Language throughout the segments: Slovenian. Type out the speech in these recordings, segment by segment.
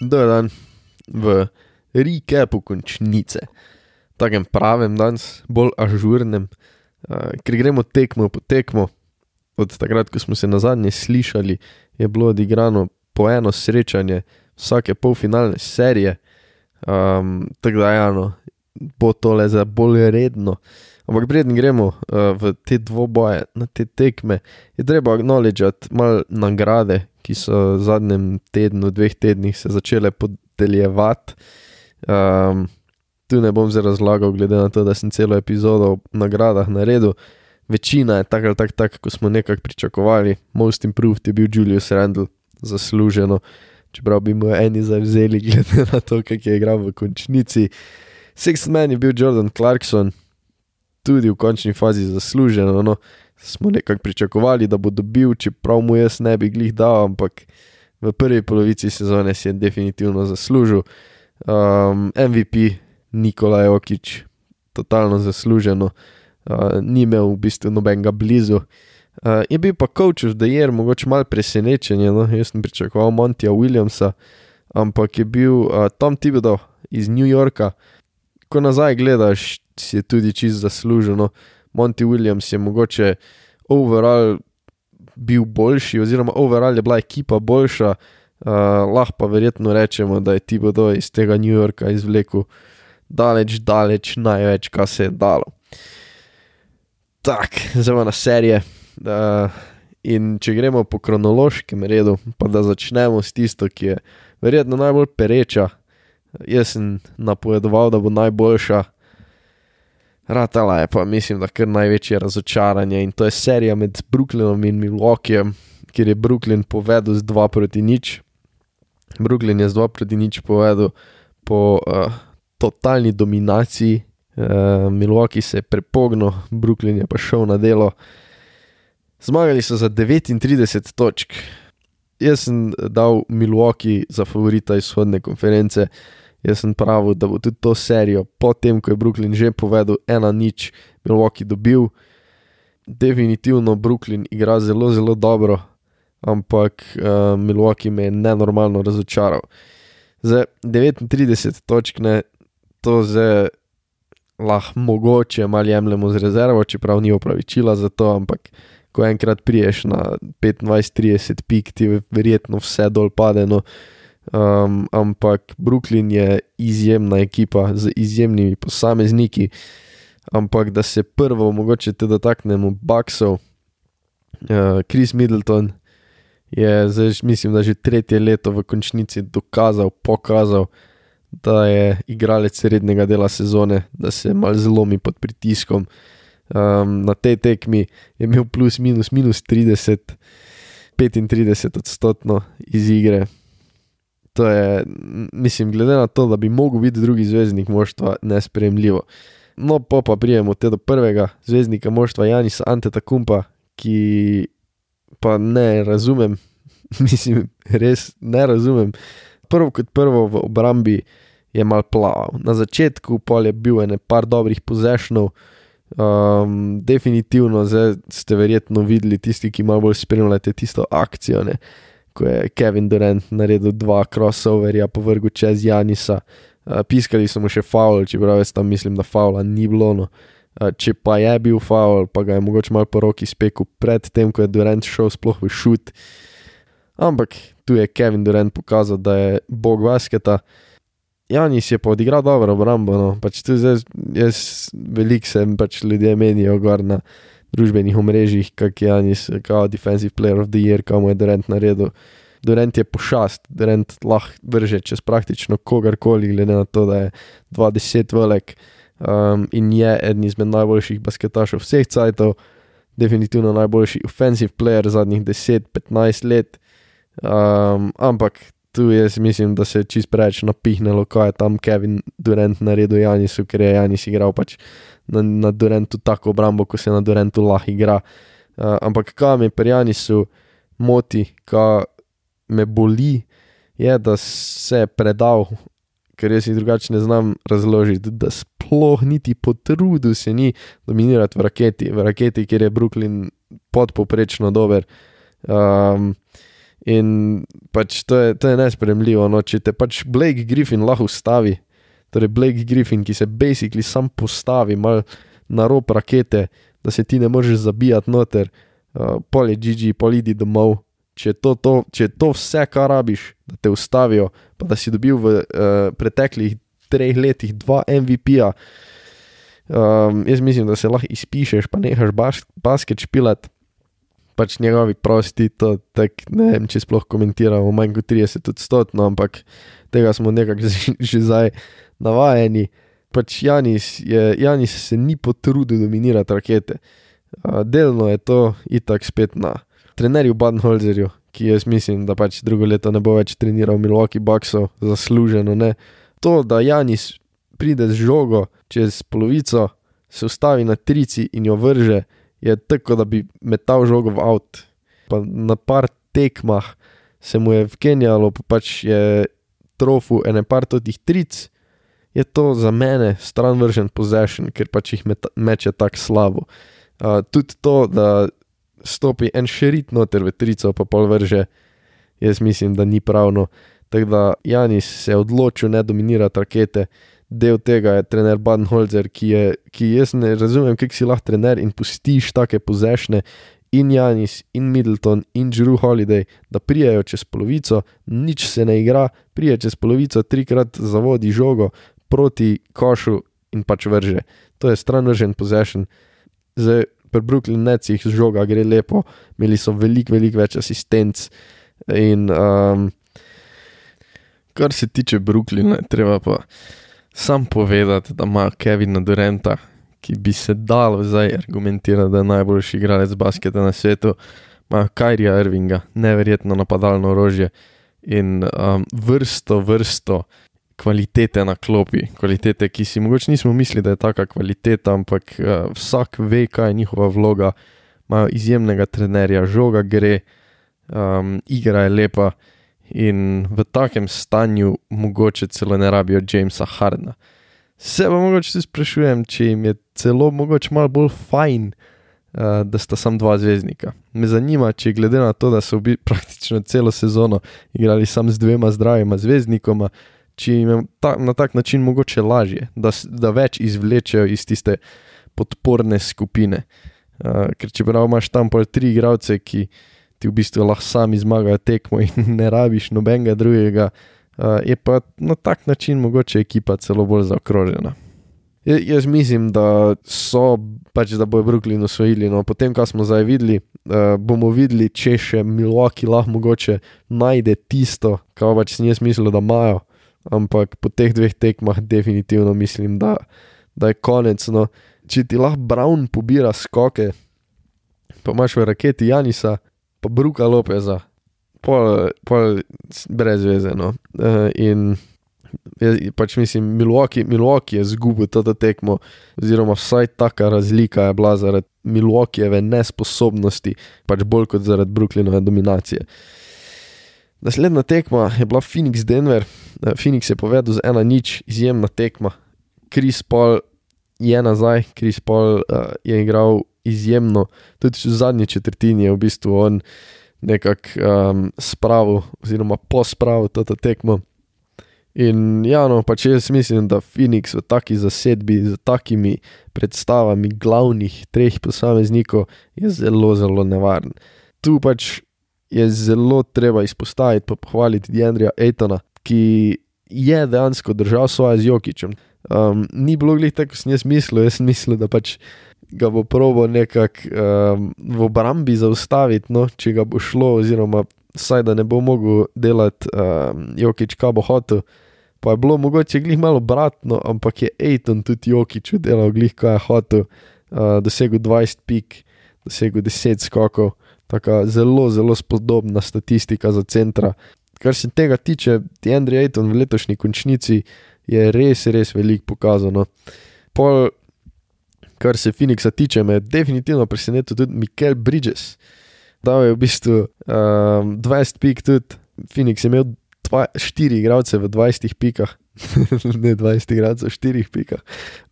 Dober dan v recapu končnice, takem pravem danes, bolj ažurnem, uh, ker gremo tekmo po tekmo. Od takrat, ko smo se na zadnje slišali, je bilo odigrano po eno srečanje vsake polfinalne serije, um, tako da je eno, bo tole za bolj redno. Ampak preden gremo uh, v te dvoboje, na te tekme, je treba acknowledgeati malo nagrade, ki so v zadnjem tednu, dveh tednih se začele podeljevati. Um, tu ne bom zdaj razlagal, glede na to, da sem celo epizodo o nagradah naredil. Večina je tako ali tako, tak, kot smo nekako pričakovali. Most improved je bil Julius Randall, zasluženo, čeprav bi mu eni zavzeli, glede na to, kako je igral v končnici. Sixth man je bil Jordan Clarkson, tudi v končni fazi zasluženo. No, smo nekako pričakovali, da bo dobil, čeprav mu jaz ne bi glih dal, ampak v prvi polovici sezone si je definitivno zaslužil. Um, MVP Nikolaj Okič, totalno zasluženo, uh, ni imel v bistvu nobenega blizu. Uh, je bil pa coach of the year, mogoče malo presenečen, no? jaz sem pričakoval Montija Williamsa, ampak je bil uh, Tom Thibodeau iz New Yorka. Ko nazaj gledaš, si je tudi čist zasluženo. Monty Williams je mogoče overall bil boljši, oziroma overall je bila ekipa boljša, uh, lahko pa verjetno rečemo, da je Thibodeau iz tega New Yorka izvlekel daleč, daleč največ, kar se je dalo. Tako, zdaj na serije. Uh, in če gremo po kronološkem redu, pa da začnemo s tisto, ki je verjetno najbolj pereča. Jaz sem napovedoval, da bo najboljša. Ratala je pa, mislim, da kar največje razočaranje in to je serija med Brooklynom in Milwaukeeom, kjer je Brooklyn povedal z 2 proti nič. Brooklyn je z 2 proti nič povedal po uh, totalni dominaciji, uh, Milwaukee se je prepognil, Brooklyn je pa šel na delo. Zmagali so za 39 točk. Jaz sem dal Milwaukee za favorita izhodne konference. Jaz sem pravil, da bo tudi to serijo, potem ko je Brooklyn že povedal, ena nič, Milwaukee dobil. Definitivno Brooklyn igra zelo, zelo dobro, ampak uh, Milwaukee me je nenormalno razočaral. Za 39 točk ne, to zdaj lahko mogoče malo jemljemo z rezervo, čeprav ni opravičila za to, ampak ko enkrat priješ na 25-30 pik, ti verjetno vse dol padeno. Um, ampak Brooklyn je izjemna ekipa z izjemnimi posamezniki. Ampak da se prvo, mogoče te dotaknemo, Bucksov, uh, Chris Middleton je zdaj, mislim, da že tretje leto v končnici dokazal, pokazal, da je igralec srednjega dela sezone, da se mal zlomi pod pritiskom. Um, na tej tekmi je imel plus minus minus 30, 35 odstotno iz igre to je, mislim, glede na to, da bi mogel biti drugi zvezdnik moštva, nespremljivo. No, pa pa prijemo te do prvega zvezdnika moštva, Janis Anteta Kumpa, ki pa ne razumem, mislim, res ne razumem. Prvo kot prvo v obrambi je mal plaval. Na začetku pol je bil ene par dobrih pozešnov. Um, definitivno zdaj ste verjetno videli tisti, ki malo bolj spremljate tisto akcijo. Ne? Ko je Kevin Durant naredil dva crossoverja po vrhu čez Janisa. Uh, piskali so mu še faul, čeprav jaz tam mislim, da faula ni bilo. No. Uh, če pa je bil faul, pa ga je mogoče malo po roki spekel pred tem, ko je Durant šel sploh v šut. Ampak tu je Kevin Durant pokazal, da je bog basketa. Janis je pa odigral dobro obrambo, no. pač tu zdaj jaz velik sem, pač ljudje menijo gor na družbenih omrežjih, kak je Janis, kao defensive player of the year, kao mu je Durant naredil. Durant je pošast, Durant lahko vrže čez praktično kogarkoli, glede na to, da je 20 velik um, in je eden izmed najboljših basketašov vseh cajtov, definitivno najboljši offensive player zadnjih 10-15 let. Um, ampak tu jaz mislim, da se je čist preveč napihnilo, kaj je tam Kevin Durant naredil Janisu, ker je Janis igral pač na, na Durantu tako obrambo, kot se na Durantu lahko igra. Uh, ampak kaj me pri Janisu moti, kaj me boli, je, da se je predal, ker jaz si drugače ne znam razložiti, da sploh niti potrudil se ni dominirati v raketi, v raketi, kjer je Brooklyn podpoprečno dober. Um, In pač to je, to je nespremljivo. No, če te pač Blake Griffin lahko ustavi, torej Blake Griffin, ki se basically sam postavi mal na rob rakete, da se ti ne moreš zabijati noter, uh, pol je GG, pol idi domov. Če je, to, to, če je to vse, kar rabiš, da te ustavijo, pa da si dobil v uh, preteklih treh letih dva MVP-ja, um, jaz mislim, da se lahko izpišeš, pa nehaš bas basket špilat pač njegovi prosti, to tak, ne vem, če sploh komentiramo, manj kot 30 odstotno, ampak tega smo nekako že zdaj navajeni. Pač Janis, je, Janis se ni potrudil dominirati rakete. Delno je to itak spet na trenerju Badenholzerju, ki jaz mislim, da pač drugo leto ne bo več treniral Milwaukee Bucksov, zasluženo ne. To, da Janis pride z žogo čez polovico, se ustavi na trici in jo vrže, je tako, da bi metal žogo v avt. Pa na par tekmah se mu je vkenjalo, pa pač je trofu ene par totih tric, je to za mene stran vržen possession, ker pač jih meče tako slabo. Uh, tudi to, da stopi en šerit noter v trico, pa pol vrže, jaz mislim, da ni pravno. Tako da Janis se je odločil ne dominirati rakete, del tega je trener Badenholzer, ki, je, ki jaz ne razumem, kako si lahko trener in pustiš take pozešne in Janis, in Middleton, in Drew Holiday, da prijajo čez polovico, nič se ne igra, prije čez polovico, trikrat zavodi žogo proti košu in pač vrže. To je stran vržen possession. Zdaj, pri Brooklyn Netsih žoga gre lepo, imeli so veliko, veliko več asistenc. In um, kar se tiče Brooklyna, treba pa sam povedati, da ima Kevina Durenta, ki bi se dal zdaj argumentirati, da je najboljši igralec basketa na svetu, ima Kajrija Irvinga, neverjetno napadalno orožje in um, vrsto, vrsto kvalitete na klopi, kvalitete, ki si mogoče nismo mislili, da je taka kvaliteta, ampak uh, vsak ve, kaj je njihova vloga, imajo izjemnega trenerja, žoga gre, um, igra je lepa in v takem stanju mogoče celo ne rabijo Jamesa Hardna. Se pa mogoče tudi sprašujem, če jim je celo mogoče malo bolj fajn, uh, da sta sam dva zvezdnika. Me zanima, če glede na to, da so bili praktično celo sezono igrali sam z dvema zdravima zvezdnikoma, če jim je ta, na tak način mogoče lažje, da, da več izvlečejo iz tiste podporne skupine. Uh, ker če prav imaš tam pol tri igralce, ki ti v bistvu lahko sami zmagajo tekmo in ne rabiš nobenega drugega, uh, je pa na tak način mogoče ekipa celo bolj zaokrožena. Je, jaz mislim, da so pač, da bojo Brooklyn osvojili. No, potem, kar smo zdaj videli, uh, bomo videli, če še Milwaukee lahko mogoče najde tisto, kar pač si jaz mislil, da imajo. Ampak po teh dveh tekmah, definitivno mislim, da, da je konec. No. Če ti lahko Brown pobira skoke, pa imaš v raketi Janisa, pa Bruka Lopeza, pol, pol brez veze. No. Uh, in je, pač mislim, Milwaukee, Milwaukee je zgubil to tekmo, oziroma vsaj taka razlika je bila zaradi Milwaukeeve nesposobnosti, pač bolj kot zaradi Brooklynove dominacije. Naslednja tekma je bila Phoenix Denver, uh, Phoenix je povedal z ena nič, izjemna tekma. Kris Paul je nazaj, Kris Paul uh, je igral izjemno, tudi v zadnji četrtini je v bistvu on nekako um, spravil, oziroma pospravil to tekmo. In ja, no, pač jaz mislim, da Phoenix v taki zasedbi, z takimi predstavami glavnih treh posameznikov, je zelo, zelo nevaren. Tu pač je zelo treba izpostaviti in pohvaliti Dendrija Aitona, ki je dejansko držal svoje z Jokičem. Um, ni bilo glih tako, kot sem jaz mislil, jaz mislil, da pač ga bo probo nekako um, v obrambi zaustaviti, no, če ga bo šlo, oziroma vsaj da ne bo mogel delati um, Jokič, kaj bo hotel. Pa je bilo mogoče glih malo obratno, ampak je Aiton tudi Jokič delal glih, kaj je hotel, uh, dosegel 20 pik, dosegel 10 skokov, tako zelo, zelo spodobna statistika za centra. Kar se tega tiče, ti Andrej Aiton v letošnji končnici je res, res veliko pokazano. Pol kar se Phoenixa tiče, me je definitivno presenetil tudi Mikel Bridges. Da je v bistvu um, 20 pik, tudi Phoenix je imel 4 igralce v 20 pikah, ne 20 igralcev v 4 pikah.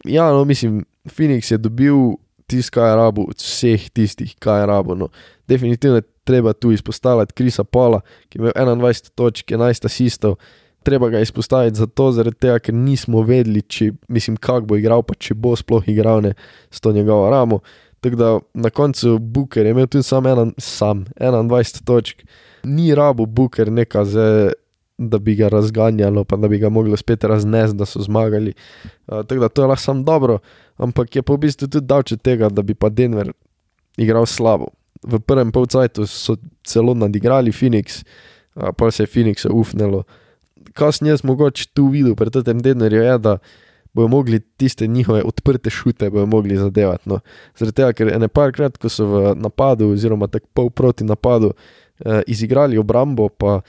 Ja, no, mislim, Phoenix je dobil tisti, kaj je rabo, od vseh tistih, kaj je rabo. No. Definitivno je treba tu izpostaviti Krisa Pola, ki je imel 21 točk, 11 asistov. Treba ga izpostaviti zato, tega, ker nismo vedeli, če, mislim, kako bo igral, pa če bo sploh igral ne, s to njegovo ramo. Tako da na koncu Booker je imel tudi sam, ena, sam 21 točk, ni rabo Booker nekaj za da bi ga razganjalo, pa da bi ga mogli spet raznesti, da so zmagali. Uh, tako da to je lahko samo dobro, ampak je pa v bistvu tudi dal če tega, da bi pa Denver igral slabo. V prvem polcajtu so celo nadigrali Phoenix, uh, pa se je Phoenix ufnilo. Kasneje smo mogoče tu videli, pred tem Denverju je, da bojo mogli tiste njihove odprte šute, bojo mogli zadevati. No. Zaradi tega, ker ene parkrat, ko so v napadu, oziroma tako pol proti napadu, uh, izigrali obrambo, pa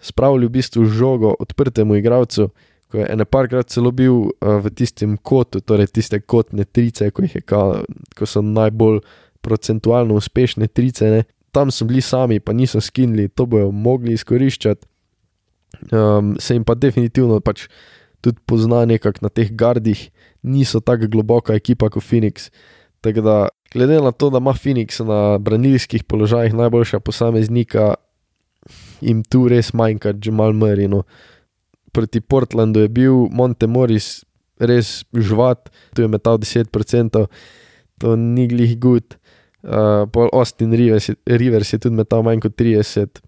spravili v bistvu žogo odprtemu igralcu, ko je ene parkrat celo bil uh, v tistem kotu, torej tiste kotne trice, ko, ka, ko so najbolj procentualno uspešne trice. Ne. Tam so bili sami, pa niso skinili, to bojo mogli izkoriščati. Um, se jim pa definitivno pač tudi pozna nekako na teh gardih, niso tako globoka ekipa kot Phoenix. Tako da, glede na to, da ima Phoenix na branilskih položajih najboljša posameznika, jim tu res manjka, že malo mrino. Proti Portlandu je bil Monte Morris res žvat, tu je metal 10%, to ni glih gud. Uh, Austin Rivers, Rivers je tudi metal manj kot 30.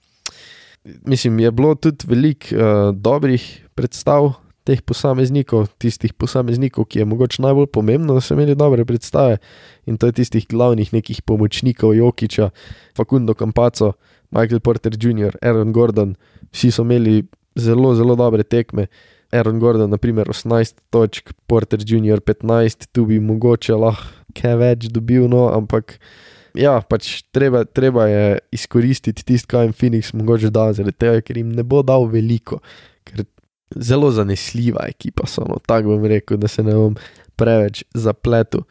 Mislim, je bilo tudi veliko uh, dobrih predstav teh posameznikov, tistih posameznikov, ki je mogoče najbolj pomembno, da so imeli dobre predstave in to je tistih glavnih nekih pomočnikov Jokiča, Fakundo Campaco, Michael Porter Jr., Aaron Gordon, vsi so imeli zelo, zelo dobre tekme. Aaron Gordon, naprimer, 18 točk, Porter Jr. 15, tu bi mogoče lahko kaj več dobil, no, ampak ja, pač treba, treba je izkoristiti tisto, kar jim Phoenix mogoče da, zaradi tega, ker jim ne bo dal veliko, ker zelo zanesljiva ekipa so, no, tako bom rekel, da se ne bom preveč zapletel.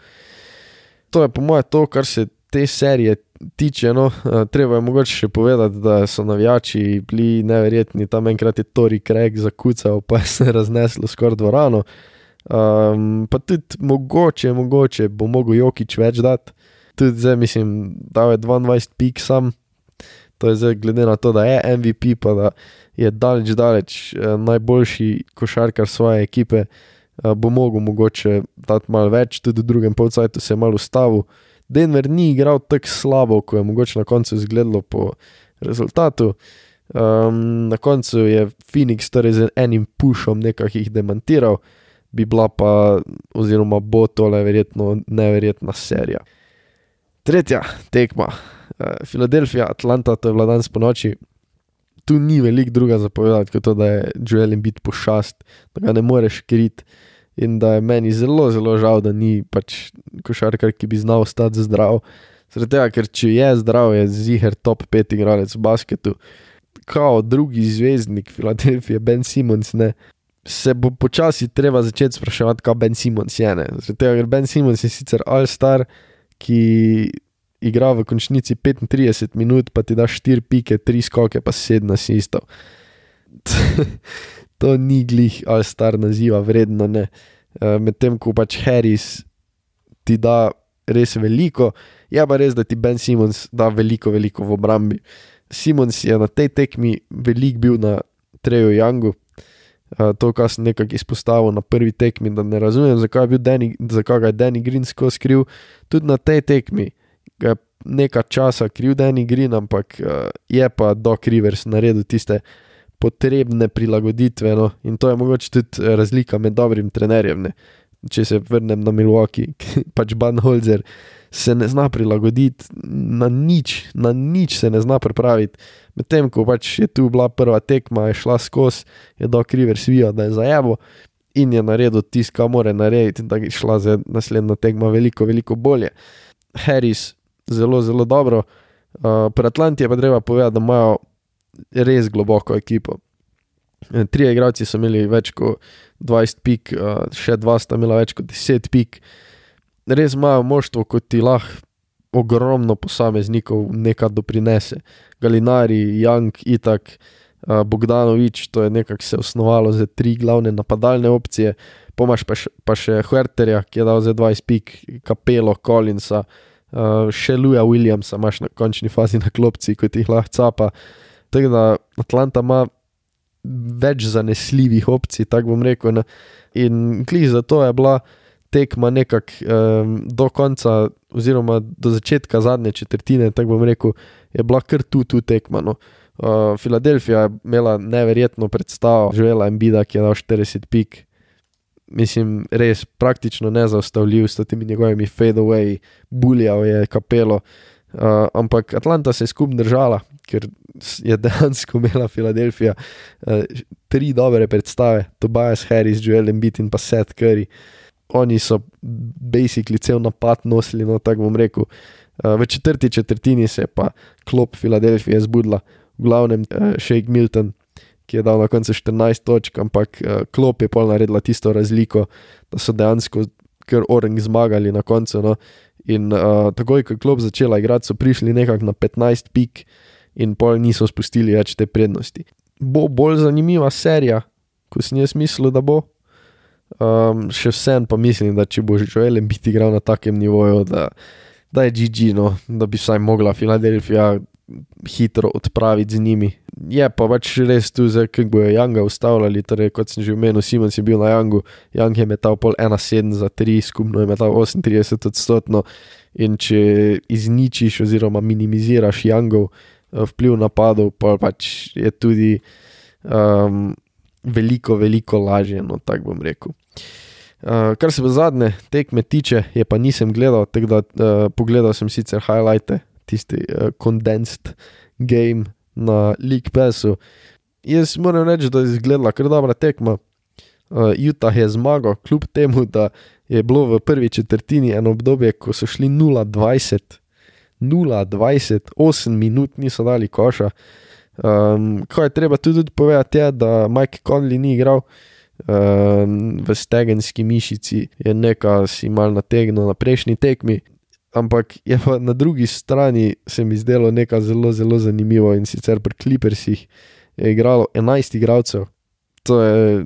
To je po mojem to, kar se te serije tiče, no, uh, treba je mogoče še povedati, da so navijači bili neverjetni, tam enkrat je Tori Craig zakucal, pa je se razneslo skoraj dvorano. Um, pa tudi mogoče, mogoče bo mogel Jokič več dati, tudi zdaj mislim, da je 22 pik sam. To je zdaj glede na to, da je MVP, pa da je daleč, daleč eh, najboljši košarkar svoje ekipe, eh, bo mogel mogoče dati malo več, tudi v drugem polcajtu se je malo ustavil. Denver ni igral tako slabo, kot je mogoče na koncu izgledalo po rezultatu. Um, na koncu je Phoenix torej z enim pušom nekaj jih demantiral, bi bila pa, oziroma bo tole verjetno neverjetna serija. Tretja tekma, Filadelfija, uh, Atlanta, to je bila danes po noči. Tu ni veliko druga zapovedati, kot to, da je Joel Embiid pošast, da ga ne moreš kriti in da je meni zelo, zelo žal, da ni pač košarkar, ki bi znal ostati zdrav. Zaradi tega, ker če je zdrav, je ziger top 5 igralec v basketu, kao drugi zvezdnik Filadelfije, Ben Simons, ne. Se bo počasi treba začeti spraševati, kaj Ben Simons je. Zaradi tega, ker Ben Simons je sicer All-Star, ki igra v končnici 35 minut, pa ti da 4 pike, 3 skoke, pa 7 asistov. to ni glih ali star naziva, vredno ne. Uh, Medtem ko pač Harris ti da res veliko, je pa res, da ti Ben Simons da veliko, veliko v obrambi. Simons je na tej tekmi velik bil na Treju Jangu. Uh, to, kar sem nekako izpostavil na prvi tekmi, da ne razumem, zakaj, Danny, zakaj ga je Danny Green skozi skril. Tudi na tej tekmi ga je nekaj časa kriv Danny Green, ampak uh, je pa Doc Rivers naredil tiste potrebne prilagoditve. No? In to je mogoče tudi eh, razlika med dobrim trenerjem. Ne? Če se vrnem na Milwaukee, pač Banholzer se ne zna prilagoditi na nič, na nič se ne zna pripraviti. Medtem ko pač je tu bila prva tekma, je šla skozi, je do kriver svijo, da je za jabo in je naredil tisto, kar mora narediti, in da je šla za naslednjo tekmo veliko, veliko bolje. Harris, zelo, zelo dobro. Uh, pri Atlanti je pa treba povedati, da imajo res globoko ekipo. Eh, Tri igralci so imeli več kot 20 pik, eh, še dva sta imela več kot 10 pik. Res imajo moštvo, kot ti lahko ogromno posameznikov nekaj doprinese. Galinari, Young, Itak, Bogdanovič, to je nekako se osnovalo za tri glavne napadalne opcije. pomaž pa, še- pa še Huerterja, ki je dal za 20 pik, Kapelo, Collinsa, še Luja Williamsa, imaš na končni fazi na klopci, kot jih lahko capa. Tako da Atlanta ima več zanesljivih opcij, tako bom rekel. Ne. In klih zato je bila tekma nekako um, do konca, oziroma do začetka zadnje četrtine, tako bom rekel, je bila kar tu, tu tekma. No. Uh, Filadelfija je imela neverjetno predstavo, živela Embida, ki je dal 40 pik. Mislim, res praktično nezaustavljiv s temi njegovimi fadeaway, buljal je kapelo. Uh, ampak Atlanta se je skupaj držala, ker je dejansko imela Filadelfija uh, tri dobre predstave, Tobias Harris, Joel Embiid in pa Seth Curry. Oni so basically cel napad nosili, no tako bom rekel. Uh, v četrti četrtini se je pa klop Filadelfije zbudila, v glavnem uh, Shake Milton, ki je dal na koncu 14 točk, ampak uh, klop je pol naredila tisto razliko, da so dejansko kar orang zmagali na koncu. No. In uh, takoj, ko je klop začela igrati, so prišli nekako na 15 pik in pol niso spustili več te prednosti. Bo bolj zanimiva serija, kot sem jaz mislil, da bo. Um, še vsem pa mislim, da če bo Joel biti igral na takem nivoju, da, da je GG, no, da bi vsaj mogla Filadelfija hitro odpraviti z njimi. Je pa pač res tu, zdaj, kako bojo Janga ustavljali. Torej, kot sem že omenil, Simon je bil na Jangu, Jang je metal pol 1,7 za 3, skupno je metal 38 odstotno. In če izničiš oziroma minimiziraš Jangov eh, vpliv napadov, pa pač je tudi um, veliko, veliko lažje, no tako bom rekel. Uh, kar se pa zadnje tekme tiče, je pa nisem gledal, tako da uh, pogledal sem sicer highlighte, tisti uh, condensed game na League Passu. Jaz moram reči, da je izgledala kar dobra tekma. Uh, Utah je zmagal, kljub temu, da je bilo v prvi četrtini eno obdobje, ko so šli 0-20, 0-20, 8 minut niso dali koša. Um, kaj je treba tudi povedati, je, da Mike Conley ni igral. Um, v stegenski mišici je nekaj si mal nategnil na prejšnji tekmi, ampak je pa na drugi strani se mi zdelo nekaj zelo, zelo zanimivo in sicer pri Clippersih je igralo 11 igralcev. To je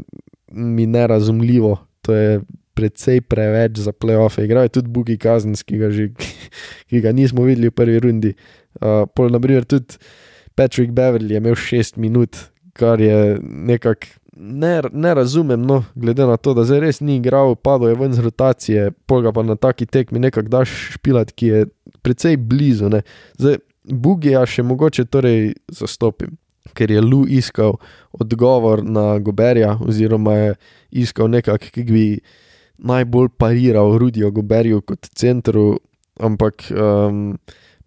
mi nerazumljivo, to je precej preveč za playoff. Igral je tudi Bugi Kazens, ki ga, že, ki ga nismo videli v prvi rundi. Uh, pol, naprimer, tudi Patrick Beverly je imel 6 minut, kar je nekako ne, ne razumem, no, glede na to, da zdaj res ni igral, padel je ven z rotacije, pol ga pa na taki tekmi nekako daš špilat, ki je precej blizu. Ne. Zdaj, Bugija še mogoče torej zastopim, ker je Lu iskal odgovor na Goberja, oziroma je iskal nekak, ki bi najbolj pariral Rudijo Goberju kot centru, ampak um,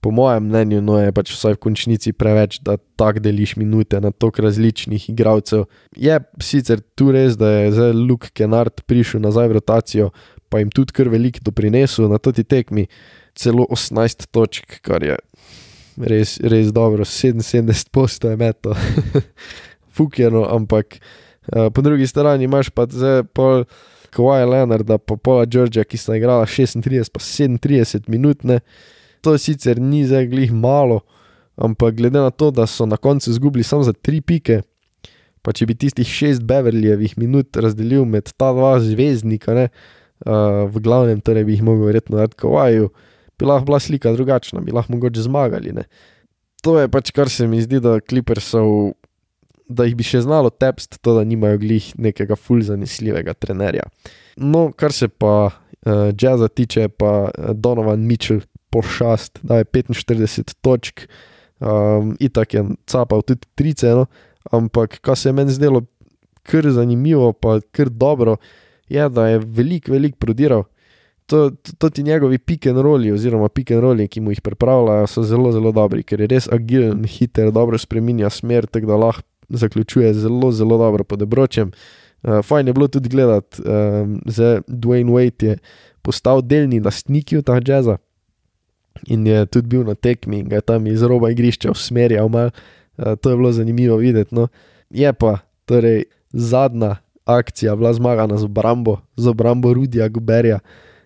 po mojem mnenju no, je pač vsaj v končnici preveč, da tako deliš minute na toliko različnih igralcev. Je sicer tu res, da je zdaj Luke Kennard prišel nazaj v rotacijo, pa jim tudi kar veliko doprinesel na toti tekmi, celo 18 točk, kar je res, res dobro, 77 posto je meto, fukjeno, ampak uh, po drugi strani imaš pa zdaj pol. Kawhi Leonarda, pa Paula Georgia, ki sta igrala 36, pa 37 minut, ne. To sicer ni zdaj glih malo, ampak glede na to, da so na koncu izgubili samo za 3 pike, pa če bi tistih 6 Beverlyjevih minut razdelil med ta dva zvezdnika, ne, uh, v glavnem, torej bi jih mogel verjetno dati Kawhiju, bi lahko bila slika drugačna, bi lahko mogoče zmagali. Ne. To je pač kar se mi zdi, da Clippersov da jih bi še znalo tepst, to da nimajo glih nekega ful zanesljivega trenerja. No, kar se pa uh, jazza tiče, pa eh, Donovan Mitchell pošast, da je 45 točk, um, itak je capal tudi trice, no, ampak kar se je meni zdelo kar zanimivo, pa kar dobro, je, da je velik, velik prodiral. To, to, to ti njegovi pick and rolli, oziroma pick and rolli, ki mu jih pripravljajo, so zelo, zelo dobri, ker je res agilen, hiter, dobro spremenja smer, tako da lahko zaključuje zelo, zelo dobro pod obročem. Uh, fajn je bilo tudi gledati, um, zdaj Dwayne Wade je postal delni lastnik ta jazza in je tudi bil na tekmi in ga tam iz roba igrišča usmerjal mal. Uh, to je bilo zanimivo videti. No. Je pa torej zadnja akcija bila zmagana z obrambo, z obrambo Rudija Guberja.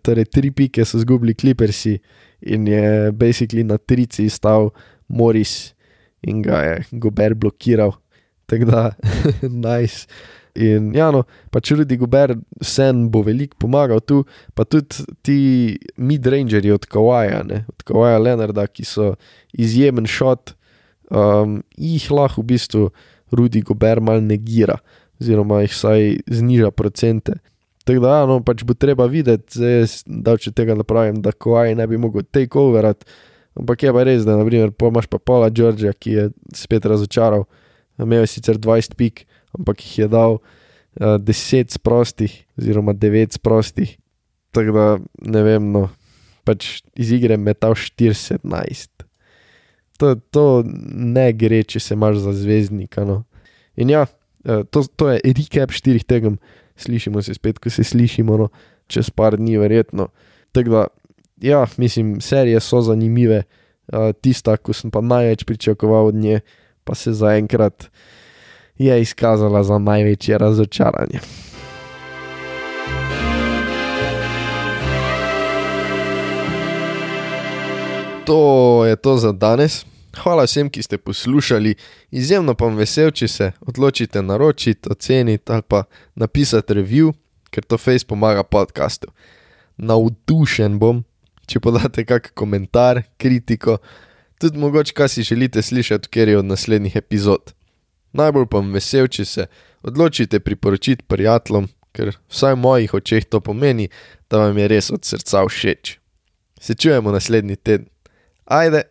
Torej, tri pike so zgubili Clippersi in je basically na trici stal Morris in ga je Gober blokiral. Tako da, nice. In ja, no, pač Rudy Gober vsem bo veliko pomagal tu, pa tudi ti mid-rangerji od Kawaja, ne, od Kawaja Leonarda, ki so izjemen šot, um, jih lahko v bistvu Rudy Gober mal negira, oziroma jih vsaj zniža procente. Tako da, ja, no, pač bo treba videti, zdaj jaz davče tega napravim, da Kawaj ne bi mogel takeoverat, ampak je pa res, da naprimer, pomaš pa Paula Georgia, ki je spet razočaral, imel je sicer 20 pik, ampak jih je dal uh, 10 sprostih, oziroma 9 sprostih. Tako da ne vem, no, pač iz igre metal 4-17. To, to ne gre, če se imaš za zvezdnika. No. In ja, to, to je recap štirih tegem, slišimo se spet, ko se slišimo, no, čez par dni, verjetno. Tako da, ja, mislim, serije so zanimive, uh, tista, ko sem pa največ pričakoval od nje, pa se zaenkrat je izkazala za največje razočaranje. To je to za danes. Hvala vsem, ki ste poslušali, izjemno pa vam vesel, če se odločite naročiti, oceniti ali pa napisati review, ker to face pomaga podkastu. Navdušen bom, če podate kakšen komentar, kritiko, tudi mogoče, kaj si želite slišati, ker je od naslednjih epizod. Najbolj pa vam vesel, če se odločite priporočiti prijateljem, ker vsaj v mojih očeh to pomeni, da vam je res od srca všeč. Se čujemo naslednji teden. Ajde!